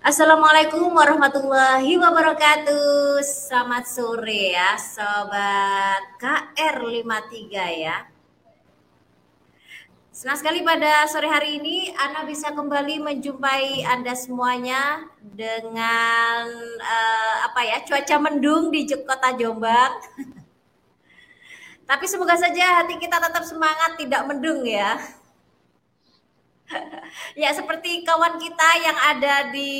Assalamualaikum warahmatullahi wabarakatuh. Selamat sore ya, sobat KR53 ya. Senang sekali pada sore hari ini Ana bisa kembali menjumpai Anda semuanya dengan uh, apa ya cuaca mendung di kota Jombang. Tapi semoga saja hati kita tetap semangat, tidak mendung ya. ya seperti kawan kita yang ada di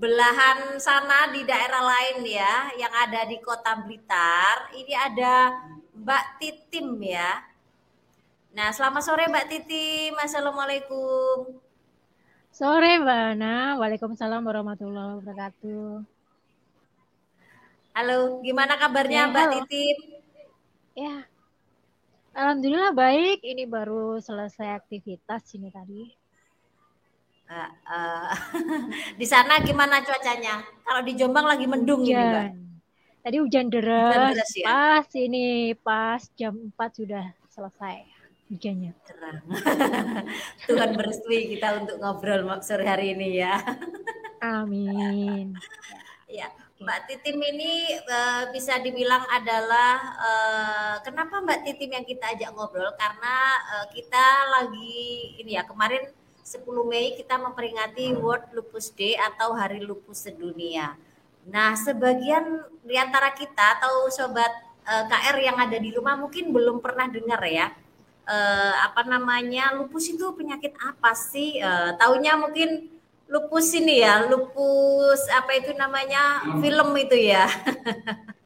belahan sana di daerah lain ya, yang ada di Kota Blitar. Ini ada Mbak Titim ya. Nah, selamat sore Mbak Titim. Assalamualaikum. Sore Mbak Ana. Waalaikumsalam warahmatullahi wabarakatuh. Halo, gimana kabarnya ya, Mbak halo. Titim? Ya, Alhamdulillah baik. Ini baru selesai aktivitas ini tadi. Uh, uh, di sana gimana cuacanya? Kalau di Jombang lagi mendung hujan. ini, Mbak. Tadi hujan deras. deras ya? Pas ini pas jam 4 sudah selesai hujannya. Terang. Tuhan berestui kita untuk ngobrol sore hari ini ya. Amin. ya. Mbak Titim ini uh, bisa dibilang adalah uh, kenapa Mbak Titim yang kita ajak ngobrol karena uh, kita lagi ini ya kemarin 10 Mei kita memperingati World Lupus Day atau Hari Lupus Sedunia. Nah, sebagian di antara kita atau sobat uh, KR yang ada di rumah mungkin belum pernah dengar ya. Uh, apa namanya lupus itu penyakit apa sih? Uh, taunya mungkin lupus ini ya, lupus apa itu namanya film itu ya.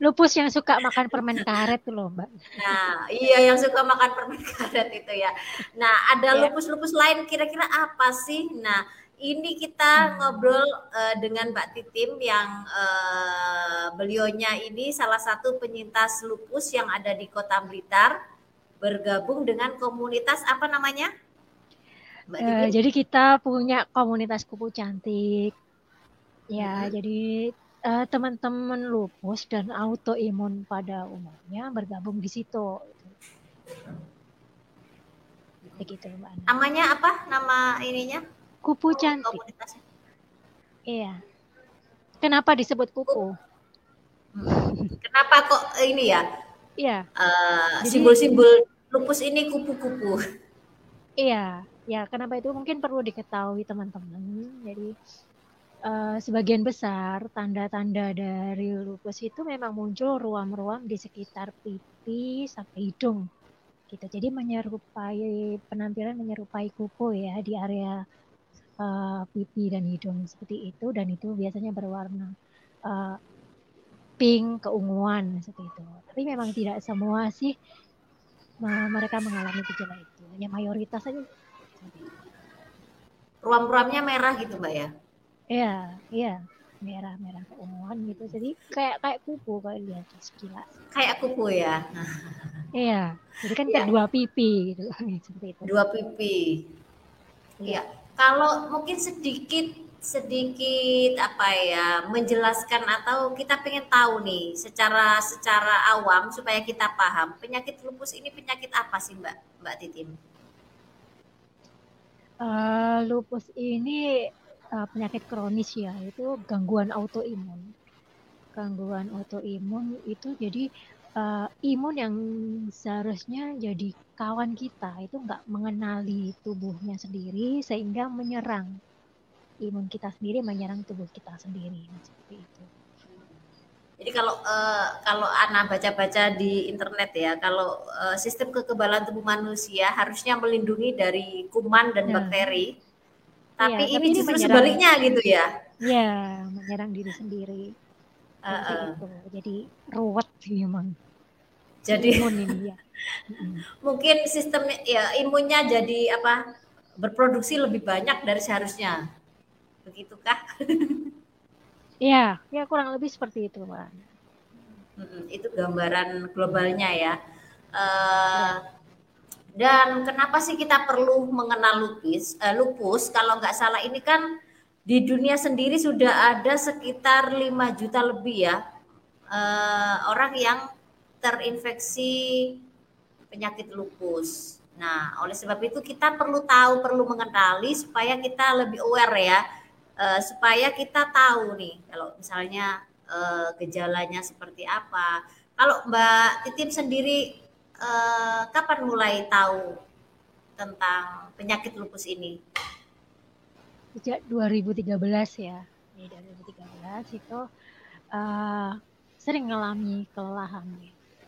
Lupus yang suka makan permen karet tuh loh, Mbak. Nah, iya yang suka makan permen karet itu ya. Nah, ada iya. lupus-lupus lain kira-kira apa sih? Nah, ini kita hmm. ngobrol uh, dengan Mbak Titim yang uh, beliaunya ini salah satu penyintas lupus yang ada di Kota Blitar bergabung dengan komunitas apa namanya? Uh, jadi kita punya komunitas kupu cantik. Ya, hmm. jadi uh, teman-teman lupus dan autoimun pada umumnya bergabung di situ. Begitu, Mbak. Namanya apa? Nama ininya? Kupu cantik. Iya. Kenapa disebut kupu? Hmm. Kenapa kok ini ya? Iya. Uh, simbol-simbol lupus ini kupu-kupu. Iya ya kenapa itu mungkin perlu diketahui teman-teman. Jadi uh, sebagian besar tanda-tanda dari lupus itu memang muncul ruam-ruam di sekitar pipi sampai hidung gitu. Jadi menyerupai penampilan menyerupai kupu ya di area uh, pipi dan hidung seperti itu. Dan itu biasanya berwarna uh, pink keunguan seperti itu. Tapi memang tidak semua sih mereka mengalami gejala itu. Hanya mayoritas saja Ruam-ruamnya merah gitu mbak ya? Iya, iya. Merah merah keunguan gitu. Jadi kayak kayak kupu kalau lihat sekilas kayak kupu ya? Iya. Jadi kan ya. dua pipi gitu. Seperti itu. Dua pipi. Iya. Kalau mungkin sedikit sedikit apa ya menjelaskan atau kita pengen tahu nih secara secara awam supaya kita paham penyakit lupus ini penyakit apa sih mbak? Mbak Titim? Uh, lupus ini uh, penyakit kronis ya, itu gangguan autoimun. Gangguan autoimun itu jadi uh, imun yang seharusnya jadi kawan kita itu nggak mengenali tubuhnya sendiri sehingga menyerang imun kita sendiri menyerang tubuh kita sendiri seperti itu. Jadi kalau uh, kalau anak baca-baca di internet ya, kalau uh, sistem kekebalan tubuh manusia harusnya melindungi dari kuman dan nah. bakteri. Tapi ya, ini tapi justru sebaliknya gitu ya. Iya, menyerang diri sendiri. Uh, uh. Itu. Jadi ruwet sih memang. Jadi imun ini ya. Mungkin sistem ya imunnya jadi apa? Berproduksi lebih banyak dari seharusnya. Begitukah? Iya, ya kurang lebih seperti itu, Mbak. itu gambaran globalnya ya. Uh, dan kenapa sih kita perlu mengenal lupus? Uh, lupus kalau nggak salah ini kan di dunia sendiri sudah ada sekitar 5 juta lebih ya uh, orang yang terinfeksi penyakit lupus. Nah, oleh sebab itu kita perlu tahu, perlu mengenali supaya kita lebih aware ya, uh, supaya kita tahu nih kalau misalnya uh, gejalanya seperti apa. Kalau Mbak Titim sendiri uh, kapan mulai tahu tentang penyakit lupus ini? Sejak 2013 ya. Di 2013 itu uh, sering mengalami kelelahan.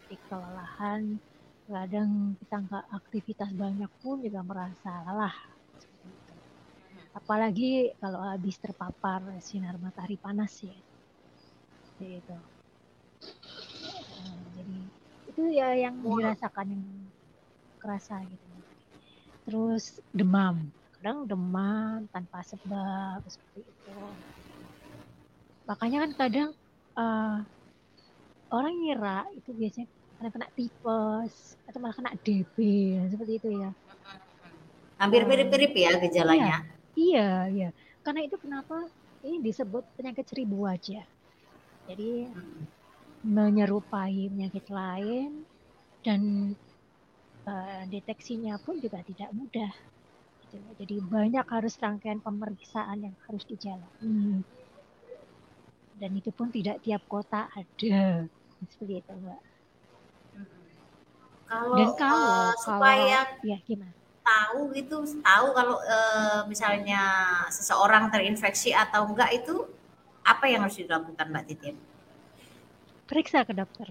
Jadi kelelahan kadang kita nggak aktivitas banyak pun juga merasa lelah apalagi kalau habis terpapar sinar matahari panas ya. Itu nah, jadi itu ya yang dirasakan yang kerasa gitu. Terus demam. Kadang demam tanpa sebab seperti itu. Makanya kan kadang uh, orang ngira itu biasanya karena kena tipes atau malah kena DB seperti itu ya. Hampir mirip-mirip ya gejalanya. Iya, iya, iya. Karena itu kenapa ini disebut penyakit seribu wajah. Jadi hmm. menyerupai penyakit lain dan uh, deteksinya pun juga tidak mudah. Gitu. Jadi banyak harus rangkaian pemeriksaan yang harus dijalani. Dan itu pun tidak tiap kota ada. Seperti itu, Mbak. Kalau, Dan kalau, uh, supaya kalau, ya gimana? Tahu gitu, tahu kalau uh, misalnya seseorang terinfeksi atau enggak itu apa yang harus dilakukan Mbak Titin? Periksa ke dokter.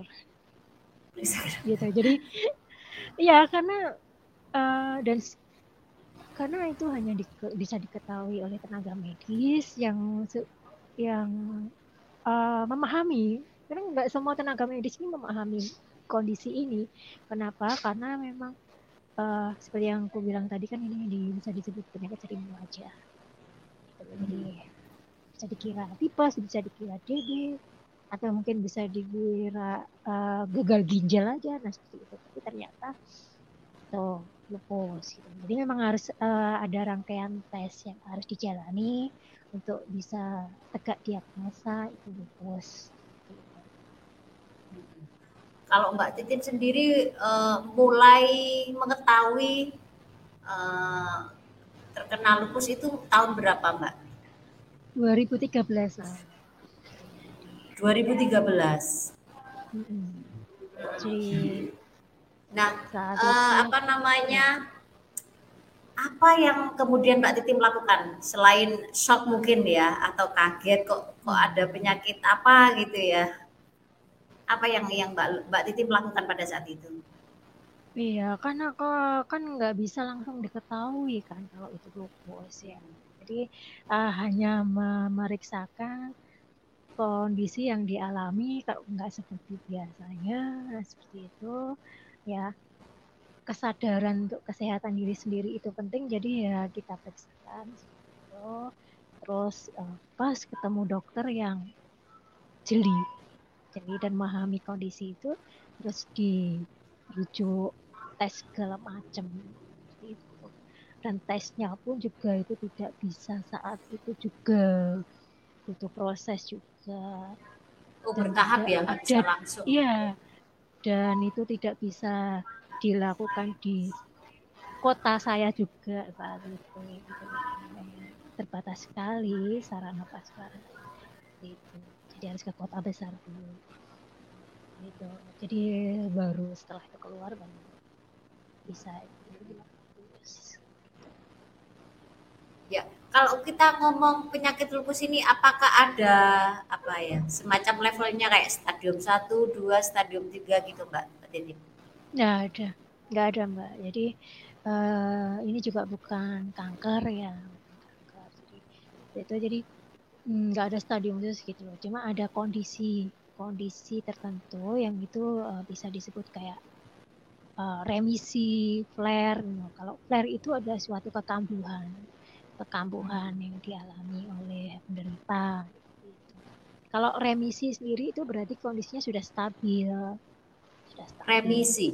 Periksa ke dokter. Gitu. Jadi ya karena uh, dan karena itu hanya di, bisa diketahui oleh tenaga medis yang yang uh, memahami karena nggak semua tenaga medis ini memahami kondisi ini. Kenapa? Karena memang uh, seperti yang aku bilang tadi kan ini di, bisa disebut penyakit seribu aja. Jadi bisa dikira tipes, bisa dikira DB, atau mungkin bisa dikira uh, gagal ginjal aja, nah seperti itu. Tapi ternyata tuh lupus. Gitu. Jadi memang harus uh, ada rangkaian tes yang harus dijalani untuk bisa tegak diagnosa itu lupus kalau Mbak Titin sendiri uh, mulai mengetahui uh, terkena lupus itu tahun berapa Mbak? 2013. 2013. Hmm. Jadi, nah, uh, apa namanya? Apa yang kemudian Mbak Titi lakukan selain shock mungkin ya atau kaget kok kok ada penyakit apa gitu ya? Apa yang yang Mbak Mbak Titi melakukan pada saat itu? Iya, karena kan nggak bisa langsung diketahui kan kalau itu lupus ya. Jadi uh, hanya memeriksakan kondisi yang dialami kalau nggak seperti biasanya seperti itu ya kesadaran untuk kesehatan diri sendiri itu penting jadi ya kita periksakan itu terus uh, pas ketemu dokter yang jeli jeli dan memahami kondisi itu terus dirujuk tes segala macam. Itu. Dan tesnya pun juga itu tidak bisa saat itu juga. Butuh proses juga. Oh, bertahap ya ada langsung. Iya. Dan itu tidak bisa dilakukan di kota saya juga saat itu terbatas sekali sarana pasar itu jadi harus ke kota besar dulu gitu jadi baru setelah itu keluar baru bisa ya kalau kita ngomong penyakit lupus ini apakah ada apa ya semacam levelnya kayak stadium 1, 2, stadium 3 gitu Mbak Titi? Nggak ada, nggak ada Mbak. Jadi uh, ini juga bukan kanker ya, kanker. Jadi, itu jadi nggak ada stadium khusus gitu loh. Cuma ada kondisi kondisi tertentu yang itu uh, bisa disebut kayak uh, remisi, flare. Gitu. Kalau flare itu ada suatu kekambuhan, kekambuhan yang dialami oleh penderita. Gitu. Kalau remisi sendiri itu berarti kondisinya sudah stabil. Sudah stabil. Remisi.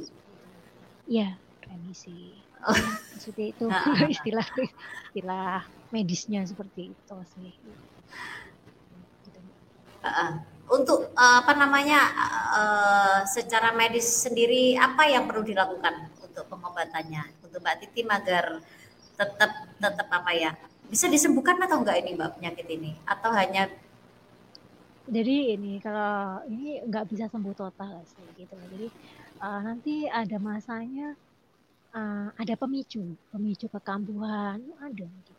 Iya, remisi. Oh. Maksudnya itu istilah istilah medisnya seperti itu sih. Uh, untuk uh, apa namanya uh, secara medis sendiri apa yang perlu dilakukan untuk pengobatannya? Untuk Mbak Titi agar tetap tetap apa ya bisa disembuhkan atau enggak ini Mbak penyakit ini? Atau hanya jadi ini kalau ini nggak bisa sembuh total sih gitu. Jadi uh, nanti ada masanya uh, ada pemicu pemicu kekambuhan ada gitu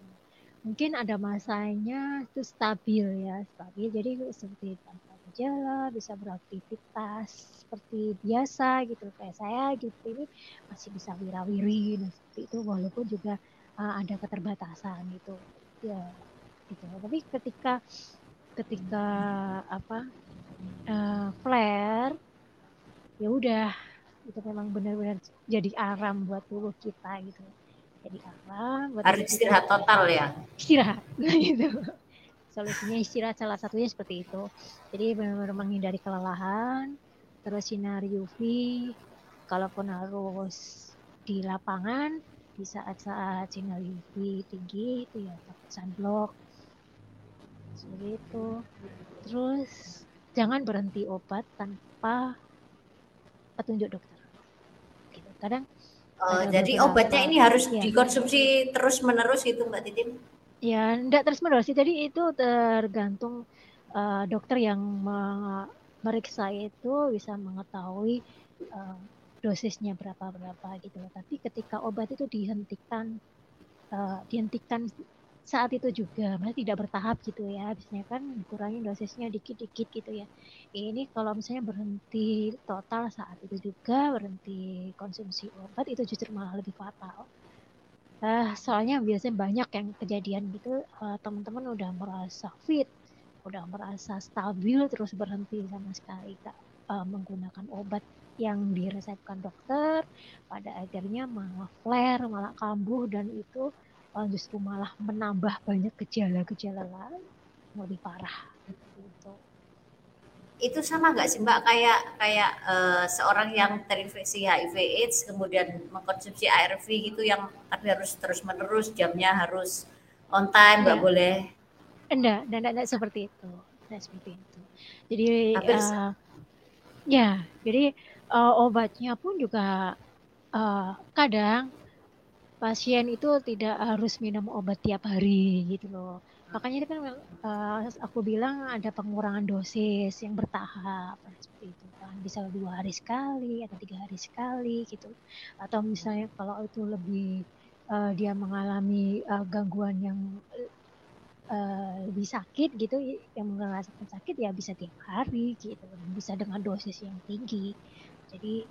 mungkin ada masanya itu stabil ya stabil. Jadi seperti tanpa gejala bisa beraktivitas seperti biasa gitu. Kayak saya gitu ini masih bisa wirawiri dan seperti itu. Walaupun juga uh, ada keterbatasan gitu. Ya gitu. Tapi ketika ketika apa uh, flare ya udah. Itu memang benar-benar jadi aram buat tubuh kita gitu jadi apa? Buat harus istirahat. total ya? Istirahat nah, itu solusinya istirahat salah satunya seperti itu. Jadi benar-benar menghindari kelelahan terus sinar UV kalaupun harus di lapangan di saat-saat sinar UV tinggi itu ya pakai sunblock. Seperti itu terus jangan berhenti obat tanpa petunjuk dokter. Gitu. kadang Oh, jadi obatnya ini harus ya. dikonsumsi terus menerus gitu Mbak Titim? Ya, enggak terus menerus. Jadi itu tergantung uh, dokter yang meriksa itu bisa mengetahui uh, dosisnya berapa berapa gitu. Tapi ketika obat itu dihentikan uh, dihentikan saat itu juga maksudnya tidak bertahap gitu ya. Biasanya kan dikurangi dosisnya dikit-dikit gitu ya. Ini kalau misalnya berhenti total saat itu juga berhenti konsumsi obat itu justru malah lebih fatal. Uh, soalnya biasanya banyak yang kejadian gitu uh, teman-teman udah merasa fit udah merasa stabil terus berhenti sama sekali kak uh, menggunakan obat yang diresepkan dokter pada akhirnya malah flare malah kambuh dan itu uh, justru malah menambah banyak gejala-gejala lain lebih parah gitu. Itu sama nggak sih Mbak kayak kayak uh, seorang yang terinfeksi HIV/AIDS kemudian mengkonsumsi ARV gitu yang tapi harus terus menerus jamnya harus on time nggak ya. boleh. Enggak, enggak, enggak, enggak seperti itu. Enggak seperti itu. Jadi uh, ya, jadi uh, obatnya pun juga uh, kadang pasien itu tidak harus minum obat tiap hari gitu loh. Makanya itu kan uh, aku bilang ada pengurangan dosis yang bertahap seperti itu kan. Bisa dua hari sekali atau tiga hari sekali gitu. Atau misalnya kalau itu lebih uh, dia mengalami uh, gangguan yang uh, lebih sakit gitu, yang merasakan sakit ya bisa tiap hari gitu. Bisa dengan dosis yang tinggi. Jadi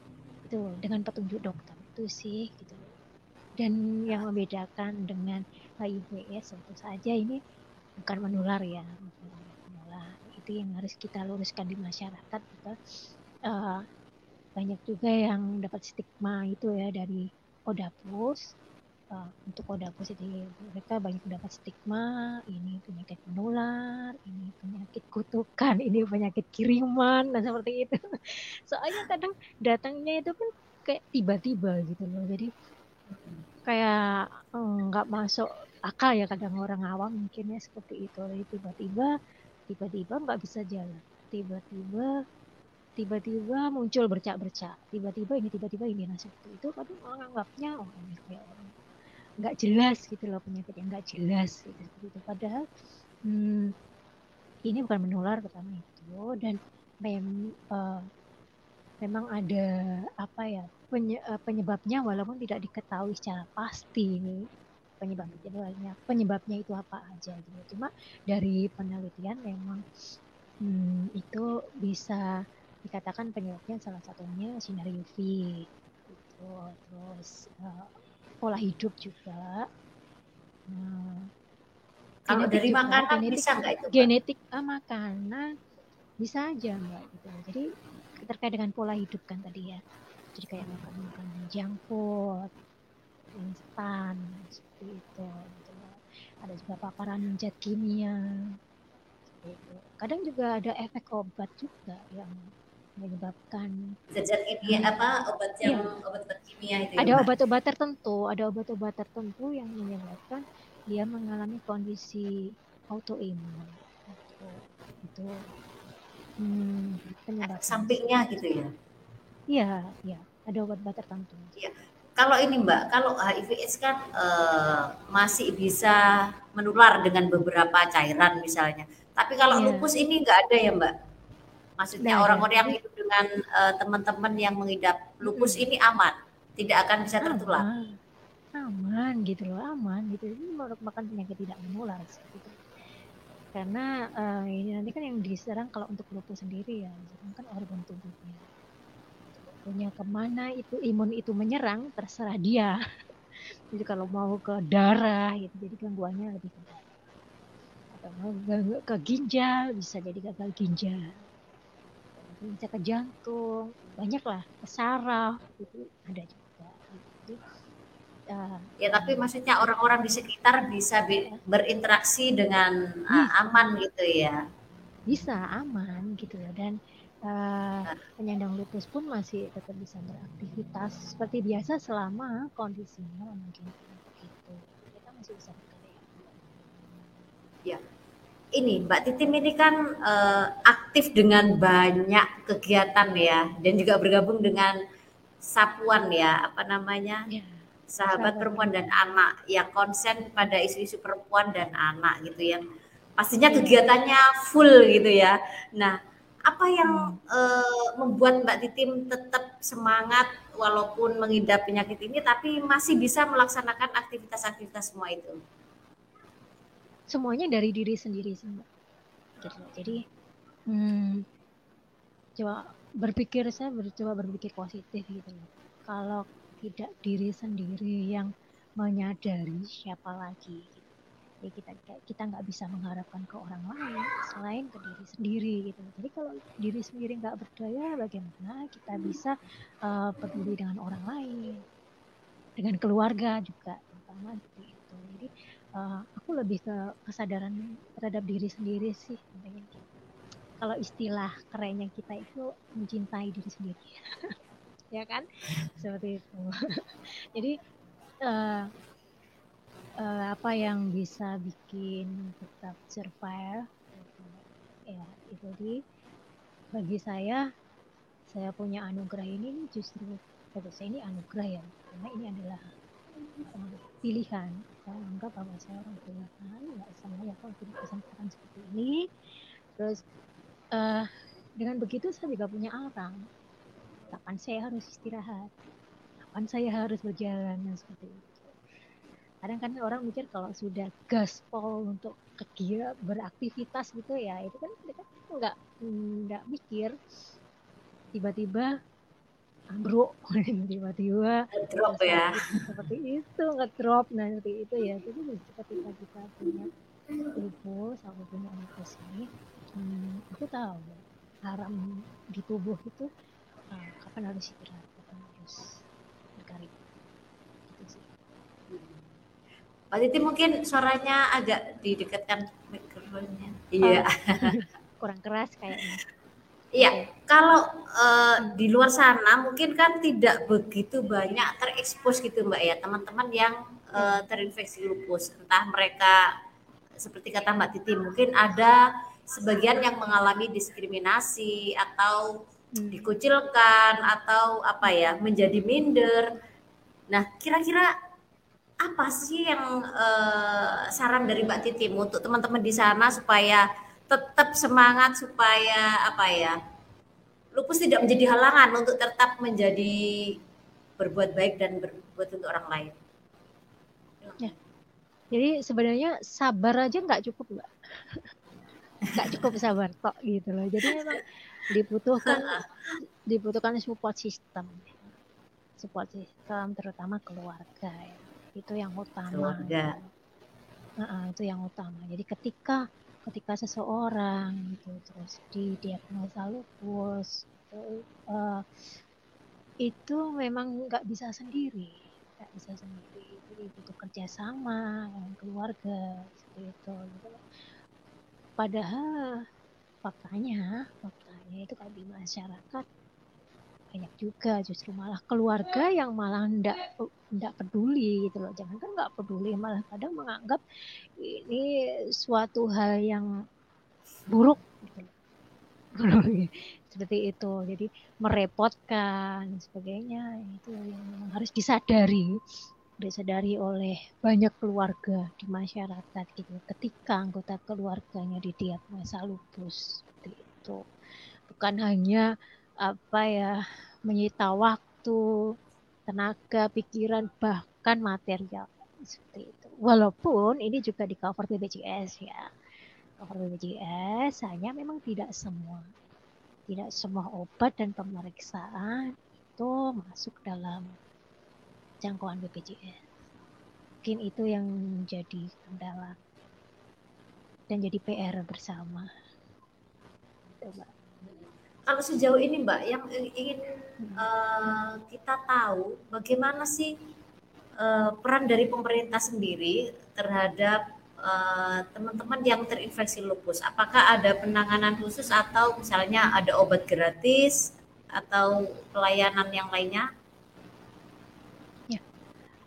itu dengan petunjuk dokter itu sih gitu dan yang membedakan dengan HIV AIDS tentu saja ini bukan menular ya itu yang harus kita luruskan di masyarakat gitu. uh, banyak juga yang dapat stigma itu ya dari Odapus uh, untuk Odapus itu mereka banyak dapat stigma ini penyakit menular ini penyakit kutukan ini penyakit kiriman dan seperti itu. Soalnya kadang datangnya itu pun kayak tiba-tiba gitu loh. Jadi kayak eh, nggak masuk akal ya kadang orang awam mungkin ya seperti itu. Tiba-tiba tiba-tiba nggak bisa jalan. Tiba-tiba tiba-tiba muncul bercak-bercak. Tiba-tiba ini tiba-tiba ini. Nah seperti itu kadang orang anggapnya oh ini kayak orang nggak jelas gitu loh penyakit yang nggak jelas gitu seperti itu. Padahal hmm, ini bukan menular pertama itu. Dan mem, uh, memang ada apa ya penyebabnya walaupun tidak diketahui secara pasti nih penyebabnya. Penyebabnya itu apa aja gitu. Cuma dari penelitian memang hmm, itu bisa dikatakan penyebabnya salah satunya sinar UV gitu. Terus uh, pola hidup juga. Nah, kalau dari juga, makanan genetik, bisa nggak itu genetik uh, makanan bisa aja mbak gitu. Jadi terkait dengan pola hidup kan tadi ya jadi kayak makan makan junk food instan seperti itu gitu. ada juga paparan zat kimia itu. Kadang juga ada efek obat juga yang menyebabkan zat-zat kimia apa? Obat yang ya. obat kimia itu ada obat-obat tertentu ada obat-obat tertentu yang menyebabkan dia mengalami kondisi autoimun. Itu itu hmm, penyebab sampingnya gitu ya Iya, iya, ada obat-obat tertentu. Iya. kalau ini Mbak, kalau HIV AIDS kan uh, masih bisa menular dengan beberapa cairan misalnya. Tapi kalau yeah. lupus ini nggak ada ya Mbak? Maksudnya orang-orang yang hidup dengan uh, teman-teman yang mengidap lupus hmm. ini aman, tidak akan bisa tertular. Aman, aman gitu loh, aman gitu. Ini merupakan penyakit tidak menular gitu. Karena uh, ini nanti kan yang diserang kalau untuk lupus sendiri ya, kan organ tubuhnya punya ke mana itu imun itu menyerang terserah dia. Jadi kalau mau ke darah gitu jadi gangguannya lebih ke darah atau mau ke ginjal bisa jadi gagal ginjal. Bisa ke jantung banyak lah ke saraf itu ada juga. Jadi, uh, ya tapi maksudnya orang-orang di sekitar bisa berinteraksi dengan uh, aman gitu ya. Bisa aman gitu ya. Dan uh, penyandang lupus pun masih tetap bisa beraktivitas seperti biasa selama kondisinya memungkinkan gitu. Kita masih bisa bekerja. Ya. Ini Mbak Titim ini kan uh, aktif dengan banyak kegiatan ya dan juga bergabung dengan Sapuan ya, apa namanya? Ya. Sahabat, Sahabat perempuan dan anak ya konsen pada isu-isu perempuan dan anak gitu ya. Pastinya ya. kegiatannya full gitu ya. Nah, apa yang uh, membuat Mbak Titim tetap semangat walaupun mengidap penyakit ini tapi masih bisa melaksanakan aktivitas-aktivitas semua itu? Semuanya dari diri sendiri sih Mbak. Gitu. Jadi hmm, coba berpikir saya coba berpikir positif gitu Kalau tidak diri sendiri yang menyadari siapa lagi ya kita kita nggak bisa mengharapkan ke orang lain selain ke diri sendiri gitu. Jadi kalau diri sendiri nggak berdaya bagaimana kita bisa uh, peduli dengan orang lain? Dengan keluarga juga terutama seperti itu jadi uh, aku lebih ke kesadaran terhadap diri sendiri sih. Kalau istilah kerennya kita itu mencintai diri sendiri. Ya kan? Seperti itu. Jadi uh, uh, apa yang bisa bikin tetap survive? Ya itu bagi saya saya punya anugerah ini justru bagi saya ini anugerah ya. Karena ini adalah uh, pilihan. Saya anggap bahwa saya orang pilihan nggak sama ya kalau tidak kesempatan seperti ini. Terus uh, dengan begitu saya juga punya alarm kapan saya harus istirahat? Kapan saya harus berjalan? Dan seperti itu kadang kan orang mikir kalau sudah gaspol untuk kegiatan beraktivitas gitu ya itu kan mereka nggak nggak mikir. Tiba-tiba ambruk tiba-tiba drop ya. Seperti itu nggak drop nah seperti itu ya. Jadi ketika kita punya lupus aku punya lupus ini hmm, aku tahu haram di tubuh itu uh, kapan harus istirahat kapan harus berkarya Pak Titi mungkin suaranya agak didekatkan mikrofonnya. Iya. Oh, kurang keras kayaknya. Iya, kalau uh, di luar sana mungkin kan tidak begitu banyak terekspos gitu Mbak ya teman-teman yang uh, terinfeksi lupus. Entah mereka seperti kata Mbak Titi mungkin ada sebagian yang mengalami diskriminasi atau hmm. dikucilkan atau apa ya menjadi minder. Nah, kira-kira apa sih yang uh, saran dari Mbak Titim untuk teman-teman di sana supaya tetap semangat supaya apa ya lupus tidak menjadi halangan untuk tetap menjadi berbuat baik dan berbuat untuk orang lain. Ya. Jadi sebenarnya sabar aja nggak cukup mbak, nggak cukup sabar kok gitu loh. Jadi memang dibutuhkan dibutuhkan support system, support system terutama keluarga ya itu yang utama. Keluarga. Itu yang utama. Jadi ketika ketika seseorang gitu terus didiagnosa lupus itu, uh, itu memang nggak bisa sendiri. Nggak bisa sendiri. Jadi butuh kerjasama dengan keluarga seperti itu gitu. padahal faktanya faktanya itu kalau di masyarakat banyak juga justru malah keluarga yang malah ndak ndak peduli gitu loh. Jangan kan nggak peduli malah kadang menganggap ini suatu hal yang buruk gitu loh. seperti itu. Jadi merepotkan sebagainya itu yang harus disadari. Disadari oleh banyak keluarga di masyarakat gitu. Ketika anggota keluarganya didiagnosa lupus seperti itu. Bukan hanya apa ya menyita waktu tenaga pikiran bahkan material seperti itu. Walaupun ini juga di cover BPJS ya. Cover BPJS hanya memang tidak semua tidak semua obat dan pemeriksaan itu masuk dalam jangkauan BPJS mungkin itu yang jadi kendala dan jadi PR bersama. Mbak. Kalau sejauh ini Mbak yang ingin uh, kita tahu bagaimana sih uh, peran dari pemerintah sendiri terhadap eh, teman-teman uh, yang terinfeksi lupus? Apakah ada penanganan khusus atau misalnya ada obat gratis atau pelayanan yang lainnya? Ya,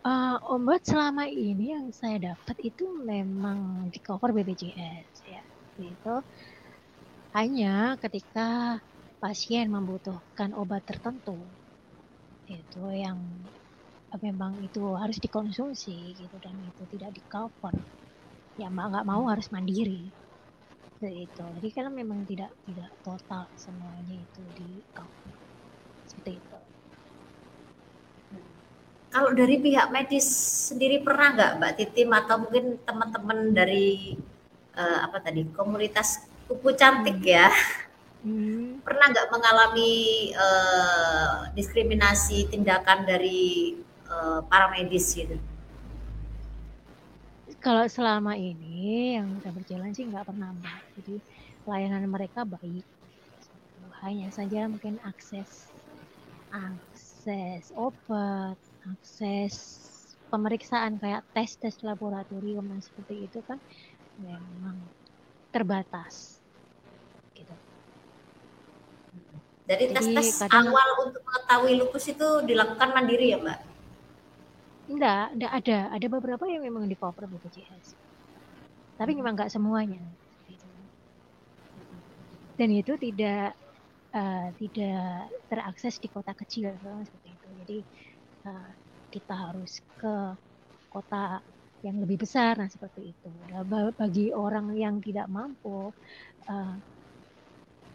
uh, obat selama ini yang saya dapat itu memang di cover BPJS ya, itu hanya ketika pasien membutuhkan obat tertentu itu yang memang itu harus dikonsumsi gitu dan itu tidak di cover ya nggak mau harus mandiri. Itu jadi karena memang tidak tidak total semuanya itu di cover seperti itu. Kalau dari pihak medis sendiri pernah nggak mbak Titim? Atau mungkin teman-teman dari uh, apa tadi komunitas kupu cantik hmm. ya hmm. pernah nggak mengalami uh, diskriminasi tindakan dari uh, para medis gitu? Kalau selama ini yang sudah berjalan sih nggak pernah mbak. Jadi pelayanan mereka baik. Hanya saja mungkin akses akses obat, akses pemeriksaan kayak tes tes laboratorium dan seperti itu kan memang terbatas. Gitu. Jadi, Jadi tes tes kadang, awal untuk mengetahui lupus itu dilakukan mandiri ya mbak? Enggak, enggak ada. Ada beberapa yang memang di cover BPJS. Tapi memang enggak semuanya. Dan itu tidak uh, tidak terakses di kota kecil seperti itu. Jadi uh, kita harus ke kota yang lebih besar nah seperti itu. Nah, bagi orang yang tidak mampu uh,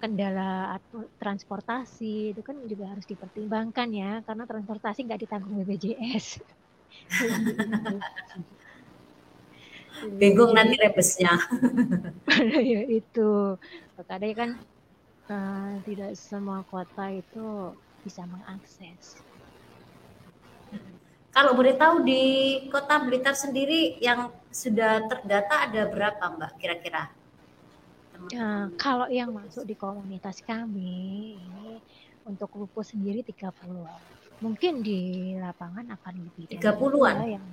kendala transportasi itu kan juga harus dipertimbangkan ya karena transportasi nggak ditanggung BPJS. bingung nanti rebesnya ya itu. Makanya kan uh, tidak semua kota itu bisa mengakses. Kalau boleh tahu di kota Blitar sendiri yang sudah terdata ada berapa mbak kira-kira Nah, kalau yang masuk di komunitas kami ini untuk lupus sendiri 30 mungkin di lapangan akan lebih tiga puluhan? yang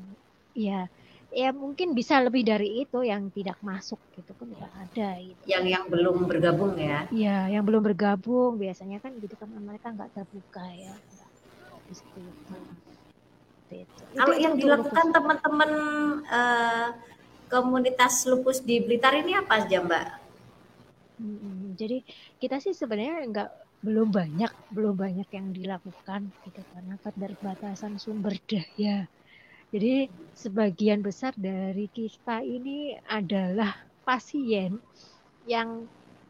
ya ya mungkin bisa lebih dari itu yang tidak masuk gitu kan tidak ada gitu. yang yang belum bergabung ya? Ya yang belum bergabung. Biasanya kan gitu kan mereka nggak terbuka ya. Itu. kalau yang dilakukan teman-teman uh, komunitas lupus di Blitar ini apa aja mbak hmm, jadi kita sih sebenarnya nggak belum banyak belum banyak yang dilakukan gitu karena keterbatasan sumber daya. Jadi sebagian besar dari kita ini adalah pasien yang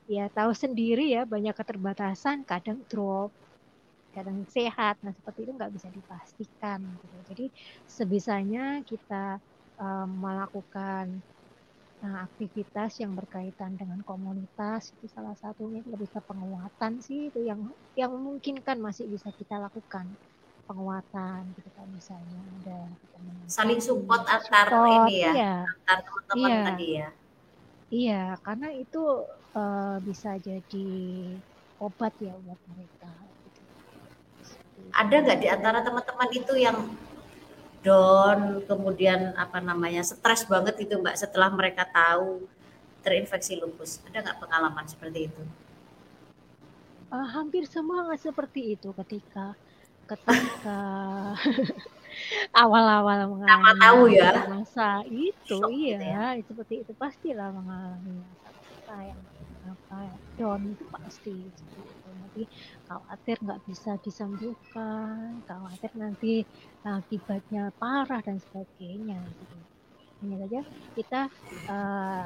ya tahu sendiri ya banyak keterbatasan kadang drop kadang sehat. Nah seperti itu nggak bisa dipastikan gitu. jadi sebisanya kita um, melakukan Nah, aktivitas yang berkaitan dengan komunitas itu salah satunya lebih ke penguatan sih itu yang yang mungkin kan masih bisa kita lakukan penguatan gitu kan misalnya ada saling support antar support, ini ya iya. antar teman-teman iya. tadi ya iya karena itu uh, bisa jadi obat ya buat mereka gitu. ada nggak di antara teman-teman itu yang down, kemudian apa namanya stres banget itu mbak setelah mereka tahu terinfeksi lupus. Ada nggak pengalaman seperti itu? Uh, hampir semua nggak seperti itu ketika ketika awal-awal mengalami tahu ya masa itu Shock iya ya. seperti itu pastilah mengalami apa yang apa down itu pasti seperti itu. Nanti khawatir nggak bisa disembuhkan, khawatir nanti akibatnya parah dan sebagainya. Gitu. Hanya saja kita uh,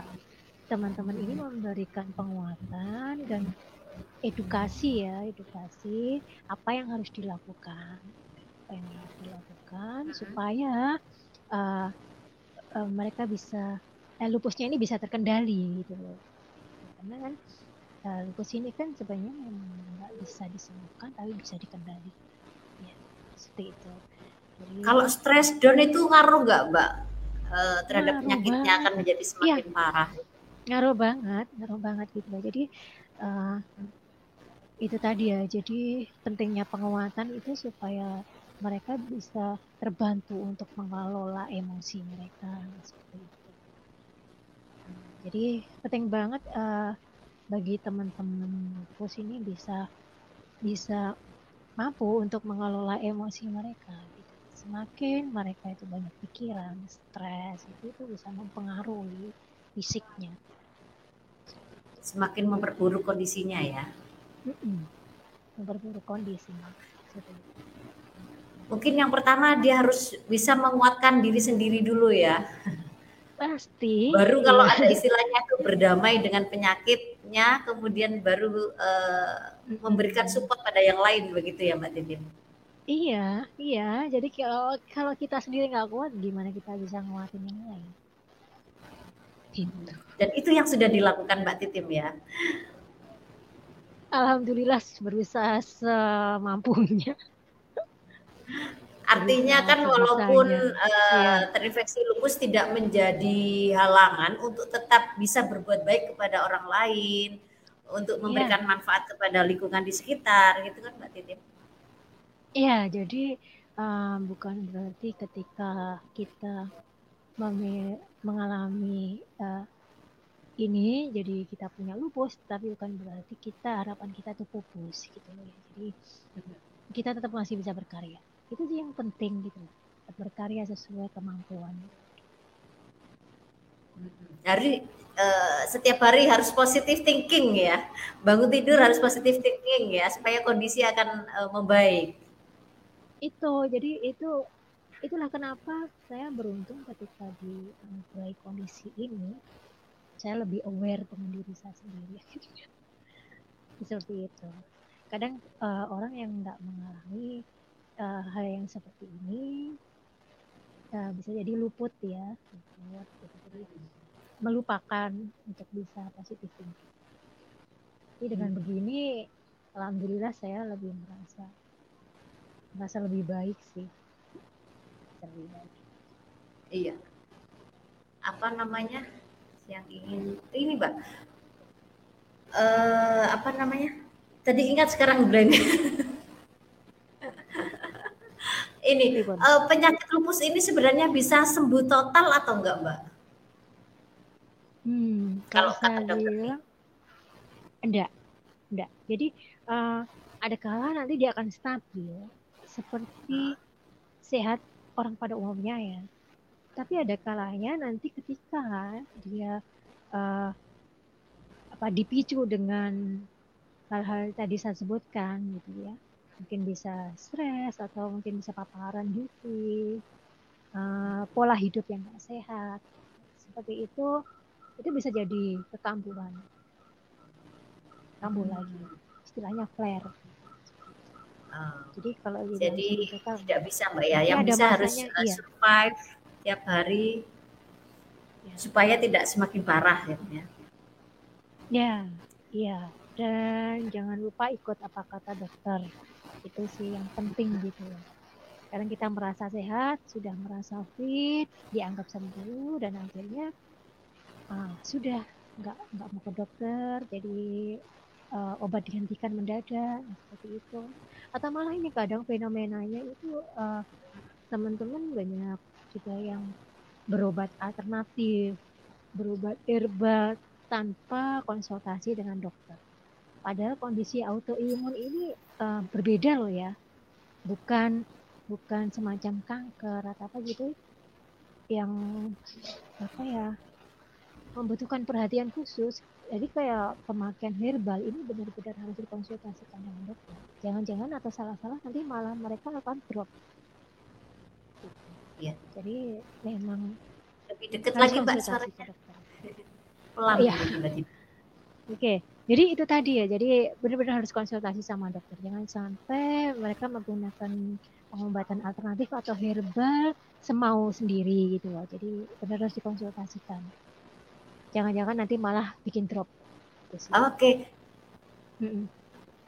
teman-teman ini memberikan penguatan dan edukasi ya, edukasi apa yang harus dilakukan, apa yang harus dilakukan supaya uh, uh, mereka bisa eh, lupusnya ini bisa terkendali gitu loh. Karena kan uh, lupus ini kan sebenarnya memang nggak bisa disembuhkan tapi bisa dikendali. Ya, seperti itu. Jadi, Kalau stres down itu ngaruh nggak, Mbak? Uh, terhadap penyakitnya akan menjadi semakin ya. parah ngaruh banget ngaruh banget gitu jadi uh, itu tadi ya jadi pentingnya penguatan itu supaya mereka bisa terbantu untuk mengelola emosi mereka seperti itu jadi penting banget uh, bagi teman-teman pus ini bisa bisa mampu untuk mengelola emosi mereka gitu. semakin mereka itu banyak pikiran stres itu itu bisa mempengaruhi fisiknya. Semakin memperburuk kondisinya ya. Memperburuk kondisinya. Mungkin yang pertama dia harus bisa menguatkan diri sendiri dulu ya. Pasti. Baru kalau ada istilahnya itu berdamai dengan penyakitnya, kemudian baru uh, memberikan support pada yang lain begitu ya Mbak Titin. Iya, iya. Jadi kalau kalau kita sendiri nggak kuat, gimana kita bisa nguatin yang lain? Gitu. Dan itu yang sudah dilakukan Mbak Titim ya. Alhamdulillah berusaha semampunya. Artinya kan walaupun uh, ya. terinfeksi lupus tidak menjadi halangan untuk tetap bisa berbuat baik kepada orang lain, untuk memberikan ya. manfaat kepada lingkungan di sekitar, gitu kan Mbak Titim? Iya, jadi um, bukan berarti ketika kita mengalami uh, ini jadi kita punya lupus tapi bukan berarti kita harapan kita tuh pupus gitu ya jadi kita tetap masih bisa berkarya itu sih yang penting gitu berkarya sesuai kemampuan. Hari uh, setiap hari harus positif thinking ya. Bangun tidur harus positif thinking ya supaya kondisi akan uh, membaik. Itu jadi itu itulah kenapa saya beruntung ketika di mulai kondisi ini. Saya lebih aware dengan diri saya sendiri. Seperti itu. Kadang uh, orang yang nggak mengalami uh, hal yang seperti ini uh, bisa jadi luput ya luput gitu. jadi melupakan untuk bisa positif thinking jadi dengan hmm. begini alhamdulillah saya lebih merasa merasa lebih baik sih terlibat. Iya. Apa namanya yang ingin ini, Mbak? Uh, apa namanya? Tadi ingat sekarang brand. ini uh, penyakit lupus ini sebenarnya bisa sembuh total atau enggak, Mbak? Hmm, kalau kata dokter enggak, enggak. Jadi uh, ada kala nanti dia akan stabil seperti sehat orang pada umumnya ya. Tapi ada kalanya nanti ketika dia uh, apa dipicu dengan hal-hal tadi saya sebutkan gitu ya. Mungkin bisa stres atau mungkin bisa paparan UV, uh, pola hidup yang tidak sehat. Seperti itu itu bisa jadi kekambuhan. Kambuh lagi. Istilahnya flare Uh, jadi kalau jadi tidak bisa mbak ya, yang bisa harus uh, iya. survive tiap hari ya. supaya tidak semakin parah ya. Ya, iya. Dan jangan lupa ikut apa kata dokter. Itu sih yang penting gitu ya. Sekarang kita merasa sehat, sudah merasa fit, dianggap sembuh dan akhirnya ah, sudah nggak nggak mau ke dokter, jadi uh, obat dihentikan mendadak seperti itu atau malah ini kadang fenomenanya itu uh, teman-teman banyak juga yang berobat alternatif, berobat herbal tanpa konsultasi dengan dokter. Padahal kondisi autoimun ini uh, berbeda loh ya, bukan bukan semacam kanker atau apa gitu yang apa ya membutuhkan perhatian khusus, jadi kayak pemakaian herbal ini benar-benar harus dikonsultasikan dengan dokter. Jangan-jangan atau salah-salah nanti malah mereka akan drop. Iya. Jadi memang lebih dekat lagi mbak suaranya pelan Iya. gitu tiba-tiba. Jadi itu tadi ya. Jadi benar-benar harus konsultasi sama dokter. Jangan sampai mereka menggunakan pengobatan alternatif atau herbal semau sendiri gitu loh. Jadi benar harus dikonsultasikan. Jangan-jangan nanti malah bikin drop. Gitu. Oke, Mm-mm.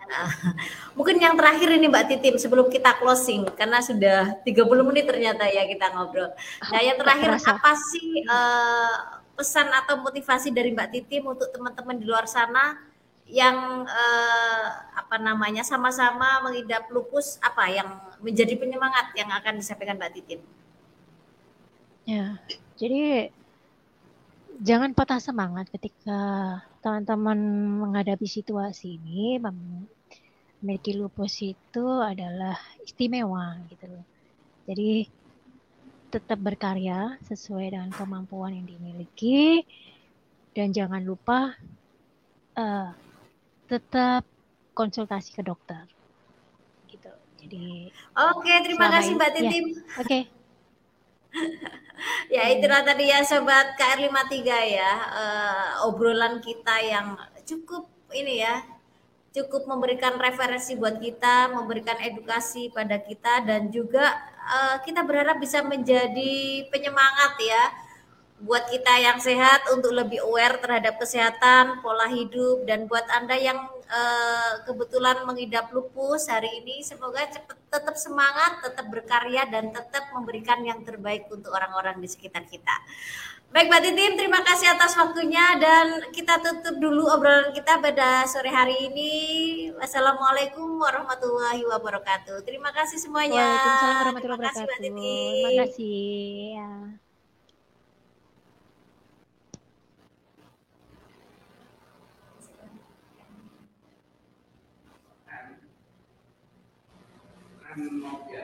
mungkin yang terakhir ini Mbak Titim sebelum kita closing karena sudah 30 menit ternyata ya kita ngobrol. Nah, yang terakhir apa sih eh, pesan atau motivasi dari Mbak Titim untuk teman-teman di luar sana yang eh, apa namanya sama-sama mengidap lupus apa yang menjadi penyemangat yang akan disampaikan Mbak Titim? Ya, jadi jangan patah semangat ketika teman-teman menghadapi situasi ini. Mem- Memiliki lupus itu adalah istimewa gitu loh. Jadi tetap berkarya sesuai dengan kemampuan yang dimiliki dan jangan lupa eh, tetap konsultasi ke dokter gitu. Jadi Oke, terima kasih ini Mbak ya, Titim. oke. Ya, Hmm. itulah tadi ya sobat KR53 ya eh, obrolan kita yang cukup ini ya cukup memberikan referensi buat kita, memberikan edukasi pada kita dan juga eh, kita berharap bisa menjadi penyemangat ya buat kita yang sehat untuk lebih aware terhadap kesehatan, pola hidup dan buat Anda yang eh, kebetulan mengidap lupus hari ini semoga cepet, tetap semangat, tetap berkarya dan tetap memberikan yang terbaik untuk orang-orang di sekitar kita. Baik Mbak Titim, terima kasih atas waktunya dan kita tutup dulu obrolan kita pada sore hari ini. Wassalamualaikum warahmatullahi wabarakatuh. Terima kasih semuanya. Waalaikumsalam warahmatullahi Terima kasih Mbak wabarakatuh. Titim. Terima kasih. Ya.